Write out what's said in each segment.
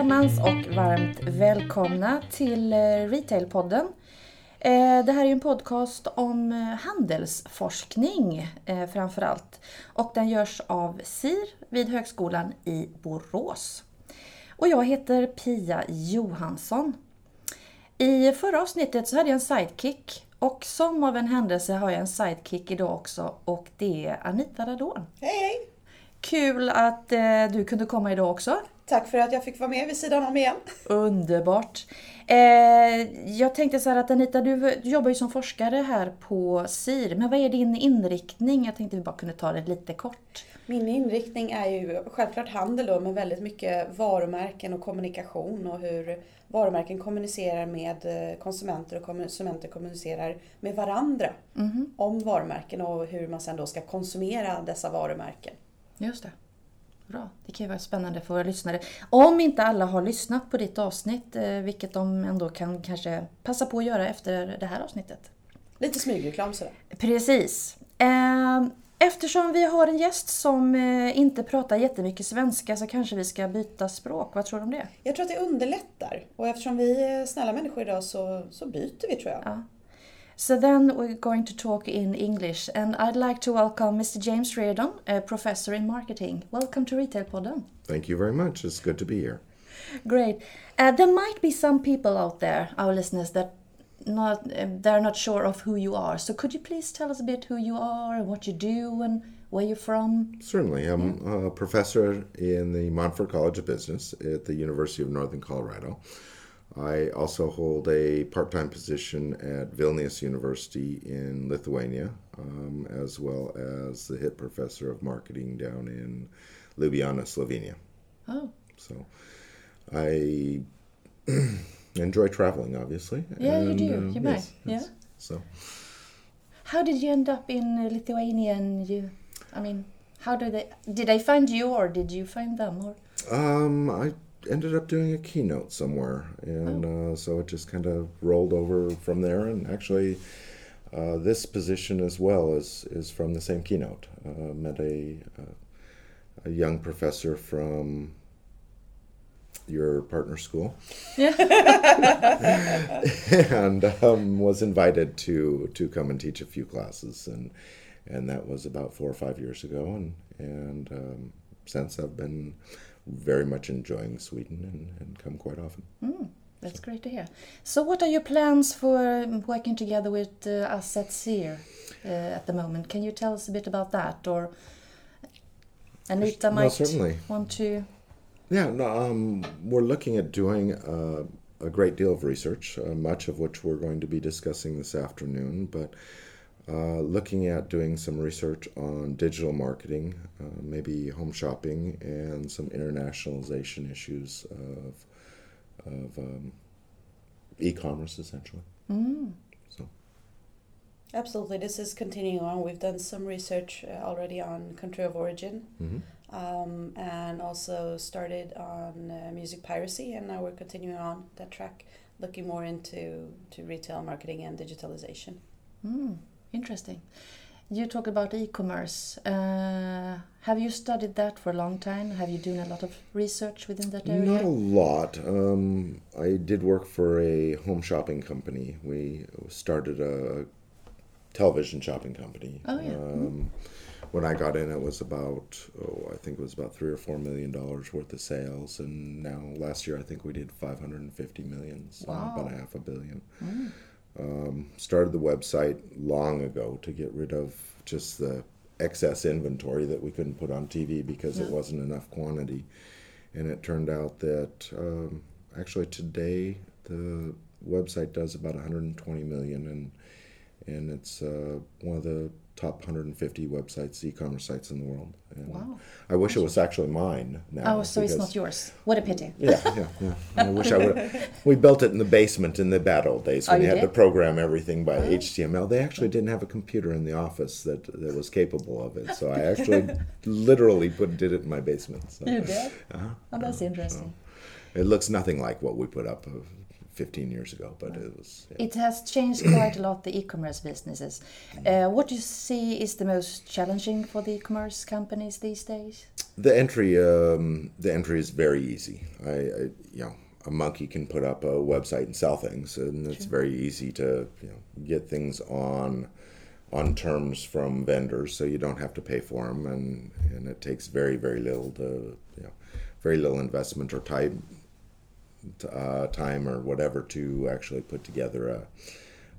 allesammans och varmt välkomna till eh, Retailpodden. Eh, det här är en podcast om eh, handelsforskning framför allt. Och den görs av SIR vid Högskolan i Borås. Och jag heter Pia Johansson. I förra avsnittet så hade jag en sidekick och som av en händelse har jag en sidekick idag också och det är Anita Radon. Hej hej! Kul att eh, du kunde komma idag också. Tack för att jag fick vara med vid sidan om igen. Underbart. Eh, jag tänkte så här att Anita, du, du, jobbar ju som forskare här på SIR. Men vad är din inriktning? Jag tänkte vi bara kunde ta det lite kort. Min inriktning är ju självklart handel då, men väldigt mycket varumärken och kommunikation och hur varumärken kommunicerar med eh, konsumenter och konsumenter kommunicerar med varandra mm. om varumärken och hur man sen då ska konsumera dessa varumärken. Just det. Bra. Det kan ju vara spännande för våra lyssnare. Om inte alla har lyssnat på ditt avsnitt, eh, vilket de ändå kan kanske passa på att göra efter det här avsnittet. Lite smygreklam sådär. Precis. Ehm, eftersom vi har en gäst som eh, inte pratar jättemycket svenska så kanske vi ska byta språk. Vad tror du om det? Jag tror att det underlättar. Och eftersom vi är snälla människor idag så, så byter vi tror jag. Ja. So then we're going to talk in English, and I'd like to welcome Mr. James Reardon, a professor in marketing. Welcome to Retail Podden. Thank you very much. It's good to be here. Great. Uh, there might be some people out there, our listeners, that not uh, they're not sure of who you are. So could you please tell us a bit who you are and what you do and where you're from? Certainly. I'm yeah. a professor in the Monfort College of Business at the University of Northern Colorado. I also hold a part time position at Vilnius University in Lithuania, um, as well as the HIT professor of marketing down in Ljubljana, Slovenia. Oh. So I enjoy traveling, obviously. Yeah, and, you do. Uh, you may. Yes, yeah. So. How did you end up in Lithuania? And you, I mean, how did they? Did they find you, or did you find them? Or um, I ended up doing a keynote somewhere, and oh. uh, so it just kind of rolled over from there. And actually, uh, this position as well is is from the same keynote. Uh, met a uh, a young professor from your partner school, yeah. and um, was invited to to come and teach a few classes, and and that was about four or five years ago, and and um, since I've been very much enjoying Sweden and, and come quite often. Mm, that's so. great to hear. So, what are your plans for working together with uh, us at SEER uh, at the moment? Can you tell us a bit about that? Or Anita might certainly. want to. Yeah, no, um, we're looking at doing uh, a great deal of research, uh, much of which we're going to be discussing this afternoon, but uh, looking at doing some research on digital marketing, uh, maybe home shopping, and some internationalization issues of, of um, e-commerce, essentially. Mm. So. Absolutely, this is continuing on. We've done some research uh, already on country of origin, mm-hmm. um, and also started on uh, music piracy, and now we're continuing on that track, looking more into to retail marketing and digitalization. Mm. Interesting. You talk about e-commerce. Uh, have you studied that for a long time? Have you done a lot of research within that area? Not a lot. Um, I did work for a home shopping company. We started a television shopping company. Oh yeah. Um, mm. When I got in, it was about oh, I think it was about three or four million dollars worth of sales, and now last year I think we did five hundred and fifty million, so wow. about a half a billion. Mm. Um, started the website long ago to get rid of just the excess inventory that we couldn't put on TV because yeah. it wasn't enough quantity. And it turned out that um, actually today the website does about 120 million, and and it's uh, one of the top 150 websites, e-commerce sites in the world. And wow. I wish it was actually mine now. Oh, so it's not yours. What a pity. Yeah, yeah, yeah. I wish I would. We built it in the basement in the bad old days when oh, you, you had to program everything by oh. HTML. They actually didn't have a computer in the office that, that was capable of it. So I actually literally put did it in my basement. So. You did? Uh-huh. Oh, that's interesting. it looks nothing like what we put up 15 years ago, but it was. Yeah. It has changed quite a lot, the e commerce businesses. Uh, what do you see is the most challenging for the e commerce companies these days? The entry, um, the entry is very easy. I, I, you know, a monkey can put up a website and sell things, and it's very easy to you know get things on on terms from vendors, so you don't have to pay for them, and and it takes very very little to you know very little investment or time uh, time or whatever to actually put together a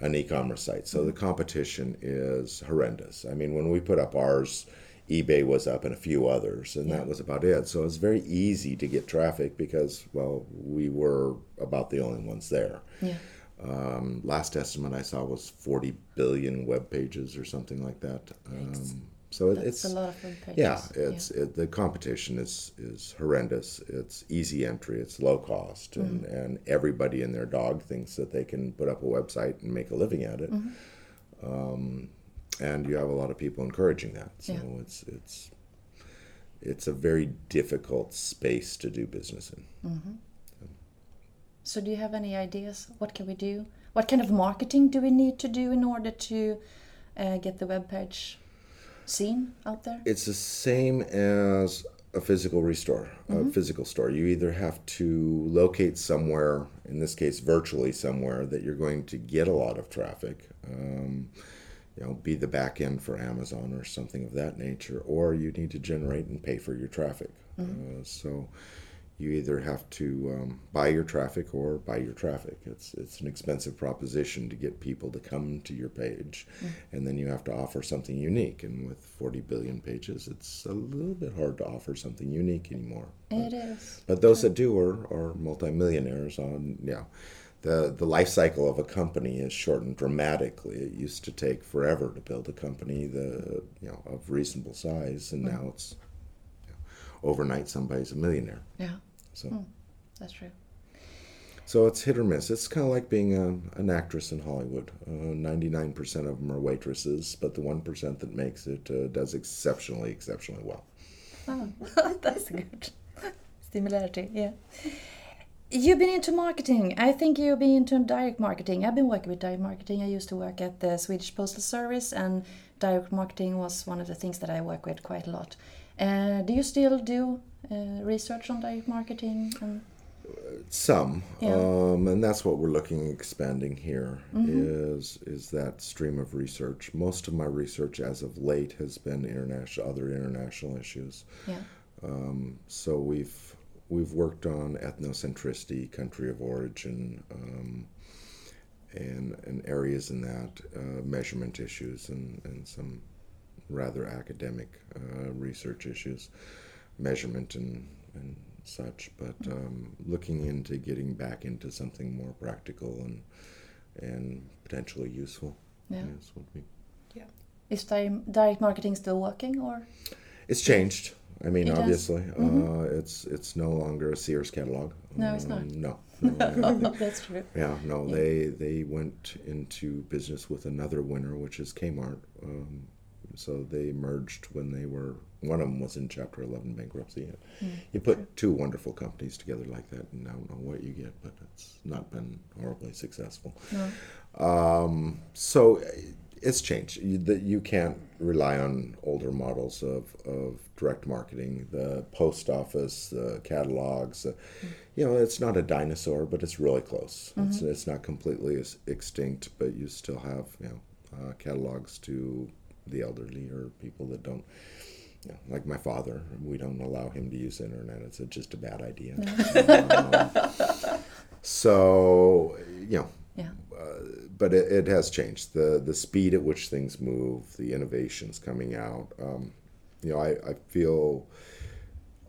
an e-commerce site. So the competition is horrendous. I mean, when we put up ours, eBay was up and a few others, and Yeah. that was about it. So it's very easy to get traffic because, well, we were about the only ones there. Yeah. Um, last estimate I saw was 40 billion web pages or something like that. Um, so it, it's a lot of pages. yeah, it's It, the competition is is horrendous. It's easy entry. It's low cost, and Mm-hmm. and everybody and their dog thinks that they can put up a website and make a living at it. Mm-hmm. Um, and you have a lot of people encouraging that. So Yeah. it's it's it's a very difficult space to do business in. So do you have any ideas? What can we do? What kind of marketing do we need to do in order to uh, get the web page seen out there? It's the same as a physical restore, a physical store. You either have to locate somewhere, in this case, virtually somewhere, that you're going to get a lot of traffic. Um, you know, be the back end for Amazon or something of that nature, or you need to generate and pay for your traffic. Uh, so you either have to um, buy your traffic or buy your traffic. It's it's an expensive proposition to get people to come to your page, and then you have to offer something unique. And with 40 billion pages, it's a little bit hard to offer something unique anymore. It is. But those that do are, are multimillionaires on yeah. The, the life cycle of a company is shortened dramatically. It used to take forever to build a company the you know of reasonable size, and now it's overnight somebody's a millionaire. Yeah, So that's true. so it's hit or miss. It's kind of like being a, an actress in Hollywood. Nine percent of them are waitresses, but the one percent that makes it uh, does exceptionally exceptionally well. Oh, that's good. Similarity, yeah. You've been into marketing. I think you've been into direct marketing. I've been working with direct marketing. I used to work at the Swedish Postal Service, and direct marketing was one of the things that I work with quite a lot. Uh, do you still do uh, research on direct marketing? And, Some, Yeah. um, and that's what we're looking at expanding here. Is is that stream of research? Most of my research, as of late, has been international, other international issues. yeah, Um, so we've we've worked on ethnocentricity, country of origin, um, and and areas in that uh, measurement issues and, and some rather academic uh, research issues, measurement and and such. But um, looking into getting back into something more practical and and potentially useful. yeah. Yes, would be. Is direct marketing still working, or It's changed. I mean, It obviously, uh, it's it's no longer a Sears catalog. No, it's not. Um, No, no, yeah. that's true. yeah, no. They they went into business with another winner, which is Kmart. Um, so they merged when they were. One of them was in Chapter Eleven bankruptcy. you put two wonderful companies together like that, and I don't know what you get, but it's not been horribly successful. No. Um, so uh, it's changed. You, that you can't rely on older models of, of direct marketing. The post office, the catalogs. Uh, you know, it's not a dinosaur, but it's really close. It's, it's not completely extinct, but you still have you know uh, catalogs to the elderly or people that don't. You know, like my father, we don't allow him to use the internet. It's a, just a bad idea. Um, so you know, Yeah. but it, it has changed the the speed at which things move, the innovations coming out. Um, you know, I, I feel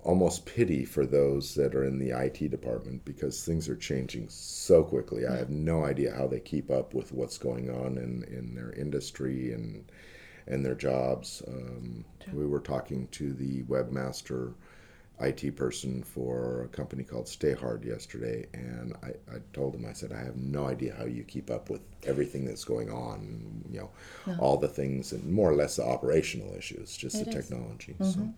almost pity for those that are in the IT department because things are changing so quickly. I have no idea how they keep up with what's going on in, in their industry and and their jobs. Um, we were talking to the webmaster IT person for a company called Stayhard yesterday, and I, I told him, I said, I have no idea how you keep up with everything that's going on, you know, all the things and more or less the operational issues, just It the is. technology. So,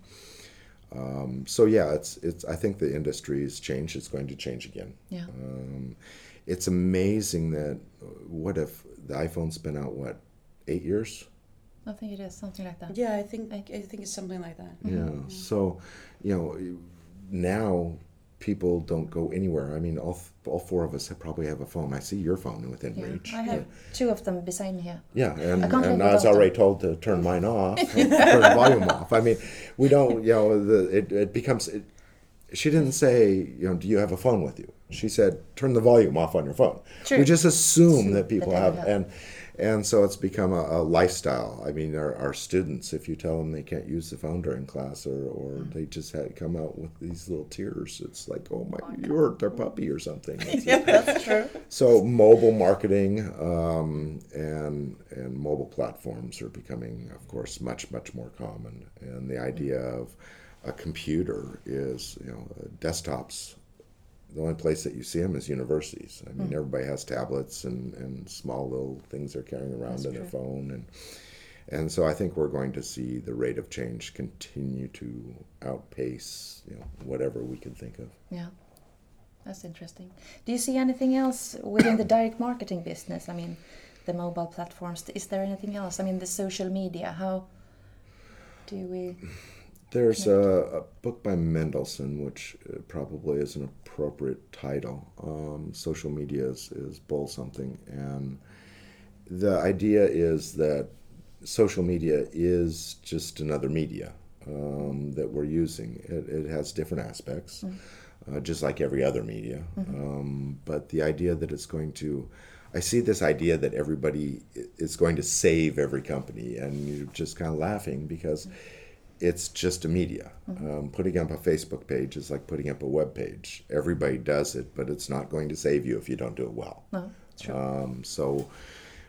um, so yeah, it's it's. I think the industry has changed. It's going to change again. Yeah. Um, it's amazing that uh, what if the iPhone's been out what eight years? I think it is something like that. Yeah, I think I, think it's something like that. Yeah. So, you know, now people don't go anywhere. I mean, all, all four of us have, probably have a phone. I see your phone within Yeah, reach. I have two of them beside me here. Yeah, and, I and I was without already told to turn mine off, turn the volume off. I mean, we don't, you know, the, it, it becomes, it, she didn't say, you know, do you have a phone with you? She said, turn the volume off on your phone. True. We just assume that people they have, have. and and so it's become a, a lifestyle. I mean, our, our students, if you tell them they can't use the phone during class or, or Mm. they just had come out with these little tears, it's like, oh my, you hurt their puppy or something. That's Yeah, that's true. so mobile marketing um, and and mobile platforms are becoming, of course, much much more common. And the idea of a computer is, you know, uh, desktops. The only place that you see them is universities. I mean, hmm. everybody has tablets and, and small little things they're carrying around in their phone, and and so I think we're going to see the rate of change continue to outpace, you know, whatever we can think of. Yeah, that's interesting. Do you see anything else within the direct marketing business? I mean, the mobile platforms. Is there anything else? I mean, the social media. How do we? There's a, a book by Mendelson, which uh, probably is an appropriate title. Um, social media is, is bull something. And the idea is that social media is just another media um, that we're using. It, it has different aspects, uh, just like every other media. Um, but the idea that it's going to, I see this idea that everybody is going to save every company, and you're just kind of laughing because it's just a media. Um, putting up a Facebook page is like putting up a web page. Everybody does it, but it's not going to save you if you don't do it well. No, true. Um, so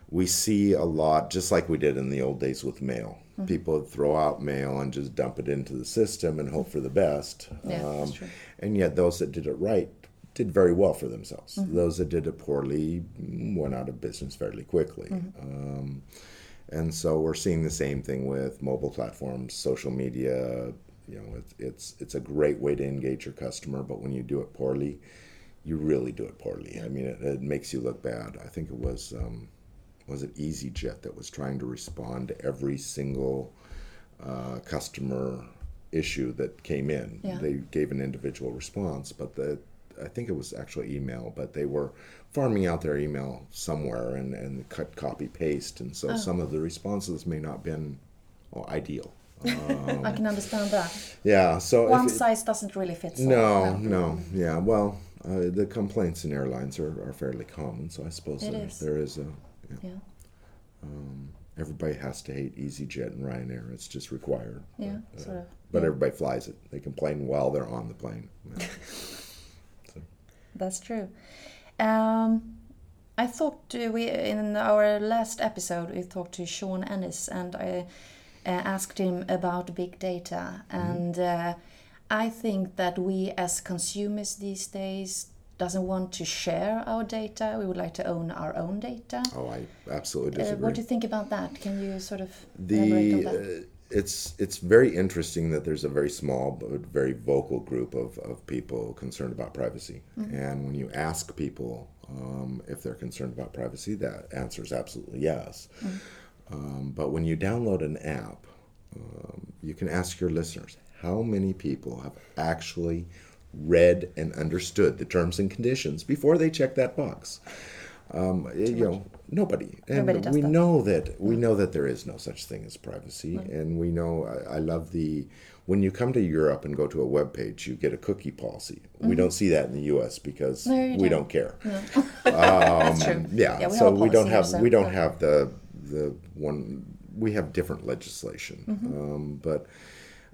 we see a lot, just like we did in the old days with mail. People would throw out mail and just dump it into the system and hope for the best. Um, that's true. And yet, those that did it right did very well for themselves. Those that did it poorly went out of business fairly quickly. Um, and so we're seeing the same thing with mobile platforms, social media. You know, it's it's it's a great way to engage your customer, but when you do it poorly, you really do it poorly. I mean, it, it makes you look bad. I think it was um, was it EasyJet that was trying to respond to every single uh, customer issue that came in. Yeah. They gave an individual response, but the I think it was actually email, but they were farming out their email somewhere and, and cut copy paste, and so some of the responses may not have been well, ideal. Um, I can understand that. yeah, so One it- size doesn't really fit. all. no, no, yeah. Well, uh, the complaints in airlines are, are fairly common, so I suppose there, is. there is a. Yeah. Yeah, Everybody has to hate EasyJet and Ryanair. It's just required. yeah, But, uh, sort of. but yeah. everybody flies it. They complain while they're on the plane. Yeah. That's true. Um, I thought uh, we in our last episode we talked to Sean Ennis and I uh, asked him about big data and uh, I think that we as consumers these days doesn't want to share our data. We would like to own our own data. oh, I absolutely Uh, disagree. what do you think about that? Can you sort of elaborate on the that? It's it's very interesting that there's a very small but very vocal group of, of people concerned about privacy. And when you ask people um, if they're concerned about privacy that answer is absolutely yes. Um, but when you download an app um, you can ask your listeners how many people have actually read and understood the terms and conditions before they check that box um, you know nobody and Nobody we that. know that we know that there is no such thing as privacy and we know I, I love the when you come to europe and go to a web page you get a cookie policy we don't see that in the us because Mm-hmm. No, we don't. don't care That's true. Um, yeah, we so we don't have here, so- we don't have the the one we have different legislation Mm-hmm. um, but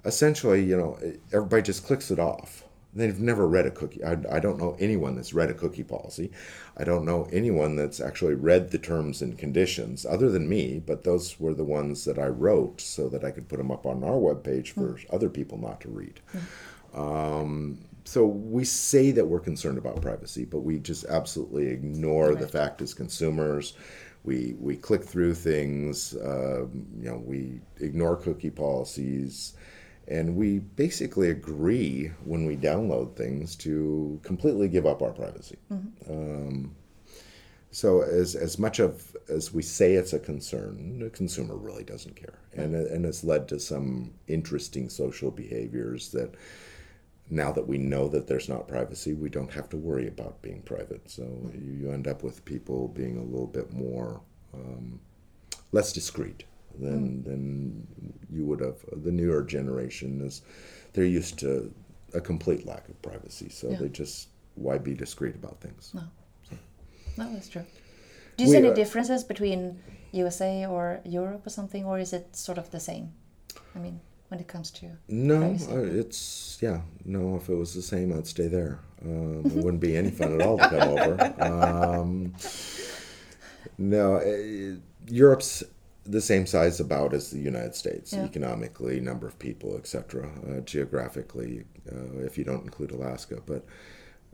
essentially you know everybody just clicks it off they've never read a cookie I, I don't know anyone that's read a cookie policy i don't know anyone that's actually read the terms and conditions other than me but those were the ones that i wrote so that i could put them up on our webpage for Mm. other people not to read um, so we say that we're concerned about privacy, but we just absolutely ignore the fact as consumers. We we click through things. Uh, you know, we ignore cookie policies, and we basically agree when we download things to completely give up our privacy. Um, so as as much of as we say it's a concern, the consumer really doesn't care, and and it's led to some interesting social behaviors that. Now that we know that there's not privacy, we don't have to worry about being private. So you, you end up with people being a little bit more um, less discreet than than you would have. The newer generation is they're used to a complete lack of privacy, so Yeah. they just why be discreet about things. No. No, that's true. Do you see any differences between USA or Europe or something, or is it sort of the same? I mean, when it comes to No, uh, it's yeah. No, if it was the same, I'd stay there. Um, it wouldn't be any fun at all to come over. Um, no, uh, Europe's the same size about as the United States, Yeah. economically, number of people, etc. Uh, geographically, uh, if you don't include Alaska, but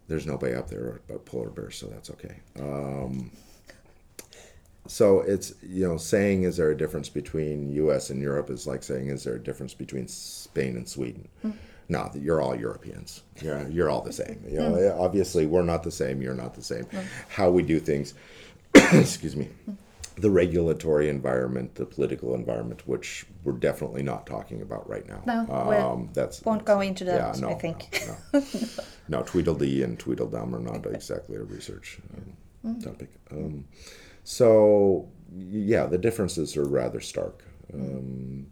there's nobody up there but polar bears, so that's okay. Um, so it's you know saying is there a difference between U.S. and Europe is like saying is there a difference between Spain and Sweden? No, you're all Europeans. You're, you're all the same. You know, obviously we're not the same. You're not the same. How we do things, excuse me, the regulatory environment, the political environment, which we're definitely not talking about right now. Um, No, we that's won't go into that, I think. No, no, no, Tweedledee and Tweedledum are not exactly a research um, Mm. topic. Um, so, yeah, the differences are rather stark. Um,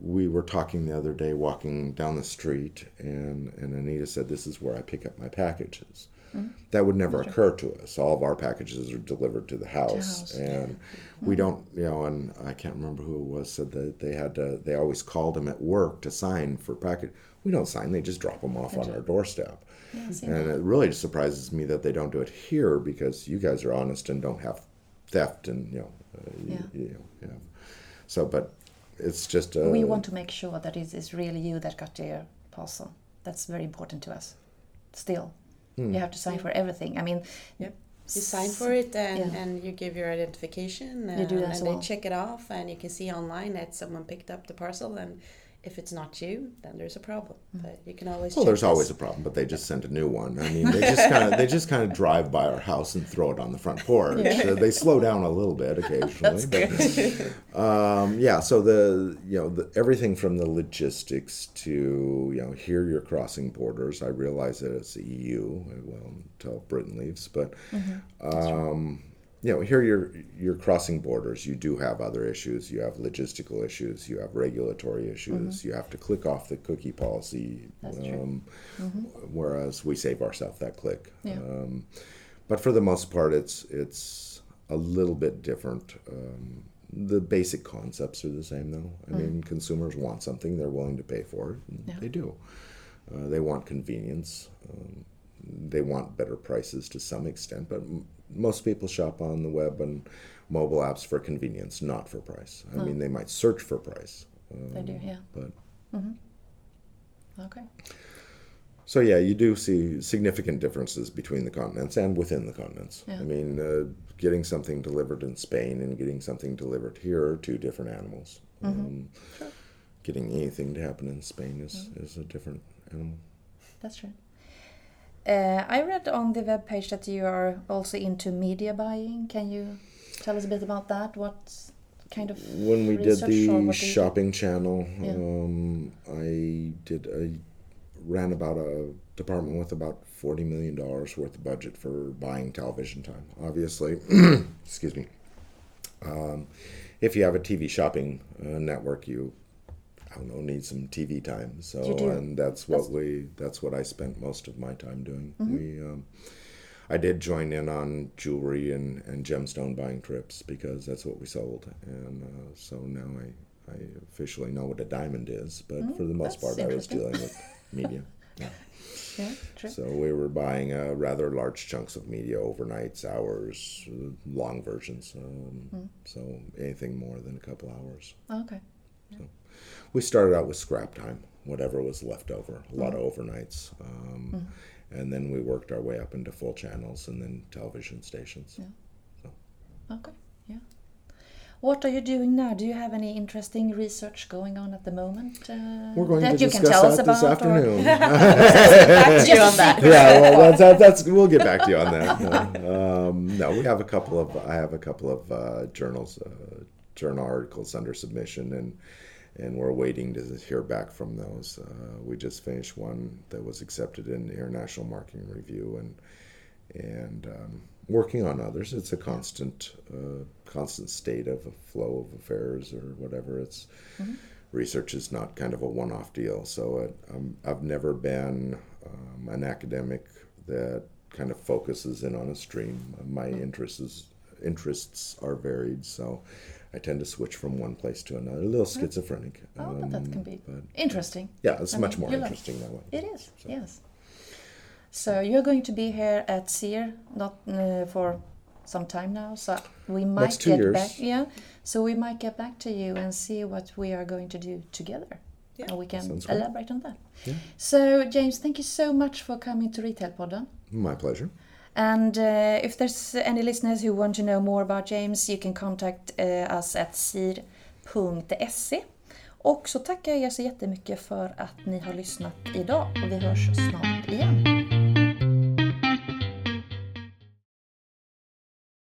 we were talking the other day, walking down the street, and, and Anita said, This is where I pick up my packages. Mm-hmm. That would never occur to us. All of our packages are delivered to the house, house, and we don't, you know. And I can't remember who it was said that they had to. They always called them at work to sign for package. We don't sign; they just drop them off on our doorstep. Yeah, And it really surprises me that they don't do it here because you guys are honest and don't have theft and you know, uh, Yeah. you know, you know. So, but it's just uh, we want to make sure that it is really you that got your parcel. That's very important to us. Still, Hmm. you have to sign for everything. I mean, Yep. You sign for it and, Yeah. and you give your identification and, You do that and as they check it off and you can see online that someone picked up the parcel and if it's not you, then there's a problem. Mm. But you can always Well, there's this. always a problem, but they just send a new one. I mean, they just kind of they just kind of drive by our house and throw it on the front porch. Uh, they slow down a little bit occasionally. but, um, yeah, so the you know the, everything from the logistics to you know here you're crossing borders. I realize that it's the EU, well until Britain leaves, but um, you know here you're you're crossing borders. You do have other issues. You have logistical issues. You have regulatory issues. You have to click off the cookie policy. That's true. Um, Whereas we save ourselves that click. Yeah. Um, but for the most part, it's it's a little bit different. Um, the basic concepts are the same, though. I mean, consumers want something; they're willing to pay for it. And Yeah. They do. Uh, they want convenience. Um, they want better prices to some extent, but most people shop on the web and mobile apps for convenience, not for price. I mean, they might search for price, they do. Yeah. but Okay. So yeah, you do see significant differences between the continents and within the continents. Yeah. I mean, uh, getting something delivered in Spain and getting something delivered here are two different animals. Um, Getting anything to happen in Spain is, is a different animal. That's true. Uh, I read on the webpage that you are also into media buying. Can you tell us a bit about that? What kind of When we did the what do you do? shopping channel, Yeah. um, I did I ran about a department with about forty million dollars worth of budget for buying television time. Obviously, excuse me. Um, if you have a TV shopping uh, network, you I don't know need some TV time. So and that's what we that's what I spent most of my time doing. Mm-hmm. We um, I did join in on jewelry and, and gemstone buying trips because that's what we sold, and uh, so now I, I officially know what a diamond is. But for the most that's part, I was dealing with media. Yeah. yeah, true. So we were buying uh, rather large chunks of media, overnights, hours, uh, long versions. Um, Mm. So anything more than a couple hours. okay. We started out with scrap time, whatever was left over, a lot of Mm-hmm. overnights. Um, And then we worked our way up into full channels and then television stations. Yeah. Okay. Yeah. What are you doing now? Do you have any interesting research going on at the moment? Uh, We're going that to you can discuss tell us that this about, afternoon. Back to you on that. yeah, well, that's, that, that's we'll get back to you on that. No, um, no, we have a couple of I have a couple of uh, journals, uh, journal articles under submission, and and we're waiting to hear back from those. Uh, we just finished one that was accepted in the International Marketing Review, and and um, working on others. It's a constant uh, constant state of a flow of affairs or whatever. It's research is not kind of a one-off deal. So it, um, I've never been um, an academic that kind of focuses in on a stream. My interests is, interests are varied, so I tend to switch from one place to another. A little schizophrenic. Oh, but that um, can be but interesting. yeah, it's I much mean, more you like- interesting that way. It is, yes. So you're going to be here at SEER not uh, for some time now, so we might two get years. back. Yeah, so we might get back to you and see what we are going to do together, Yeah, and we can elaborate on that. Yeah. So James, thank you so much for coming to Retail Podden. My pleasure. And uh, if there's any listeners who want to know more about James, you can contact uh, us at sir.se. Och så tackar jag er så jättemycket för att ni har lyssnat idag och vi hörs snart igen.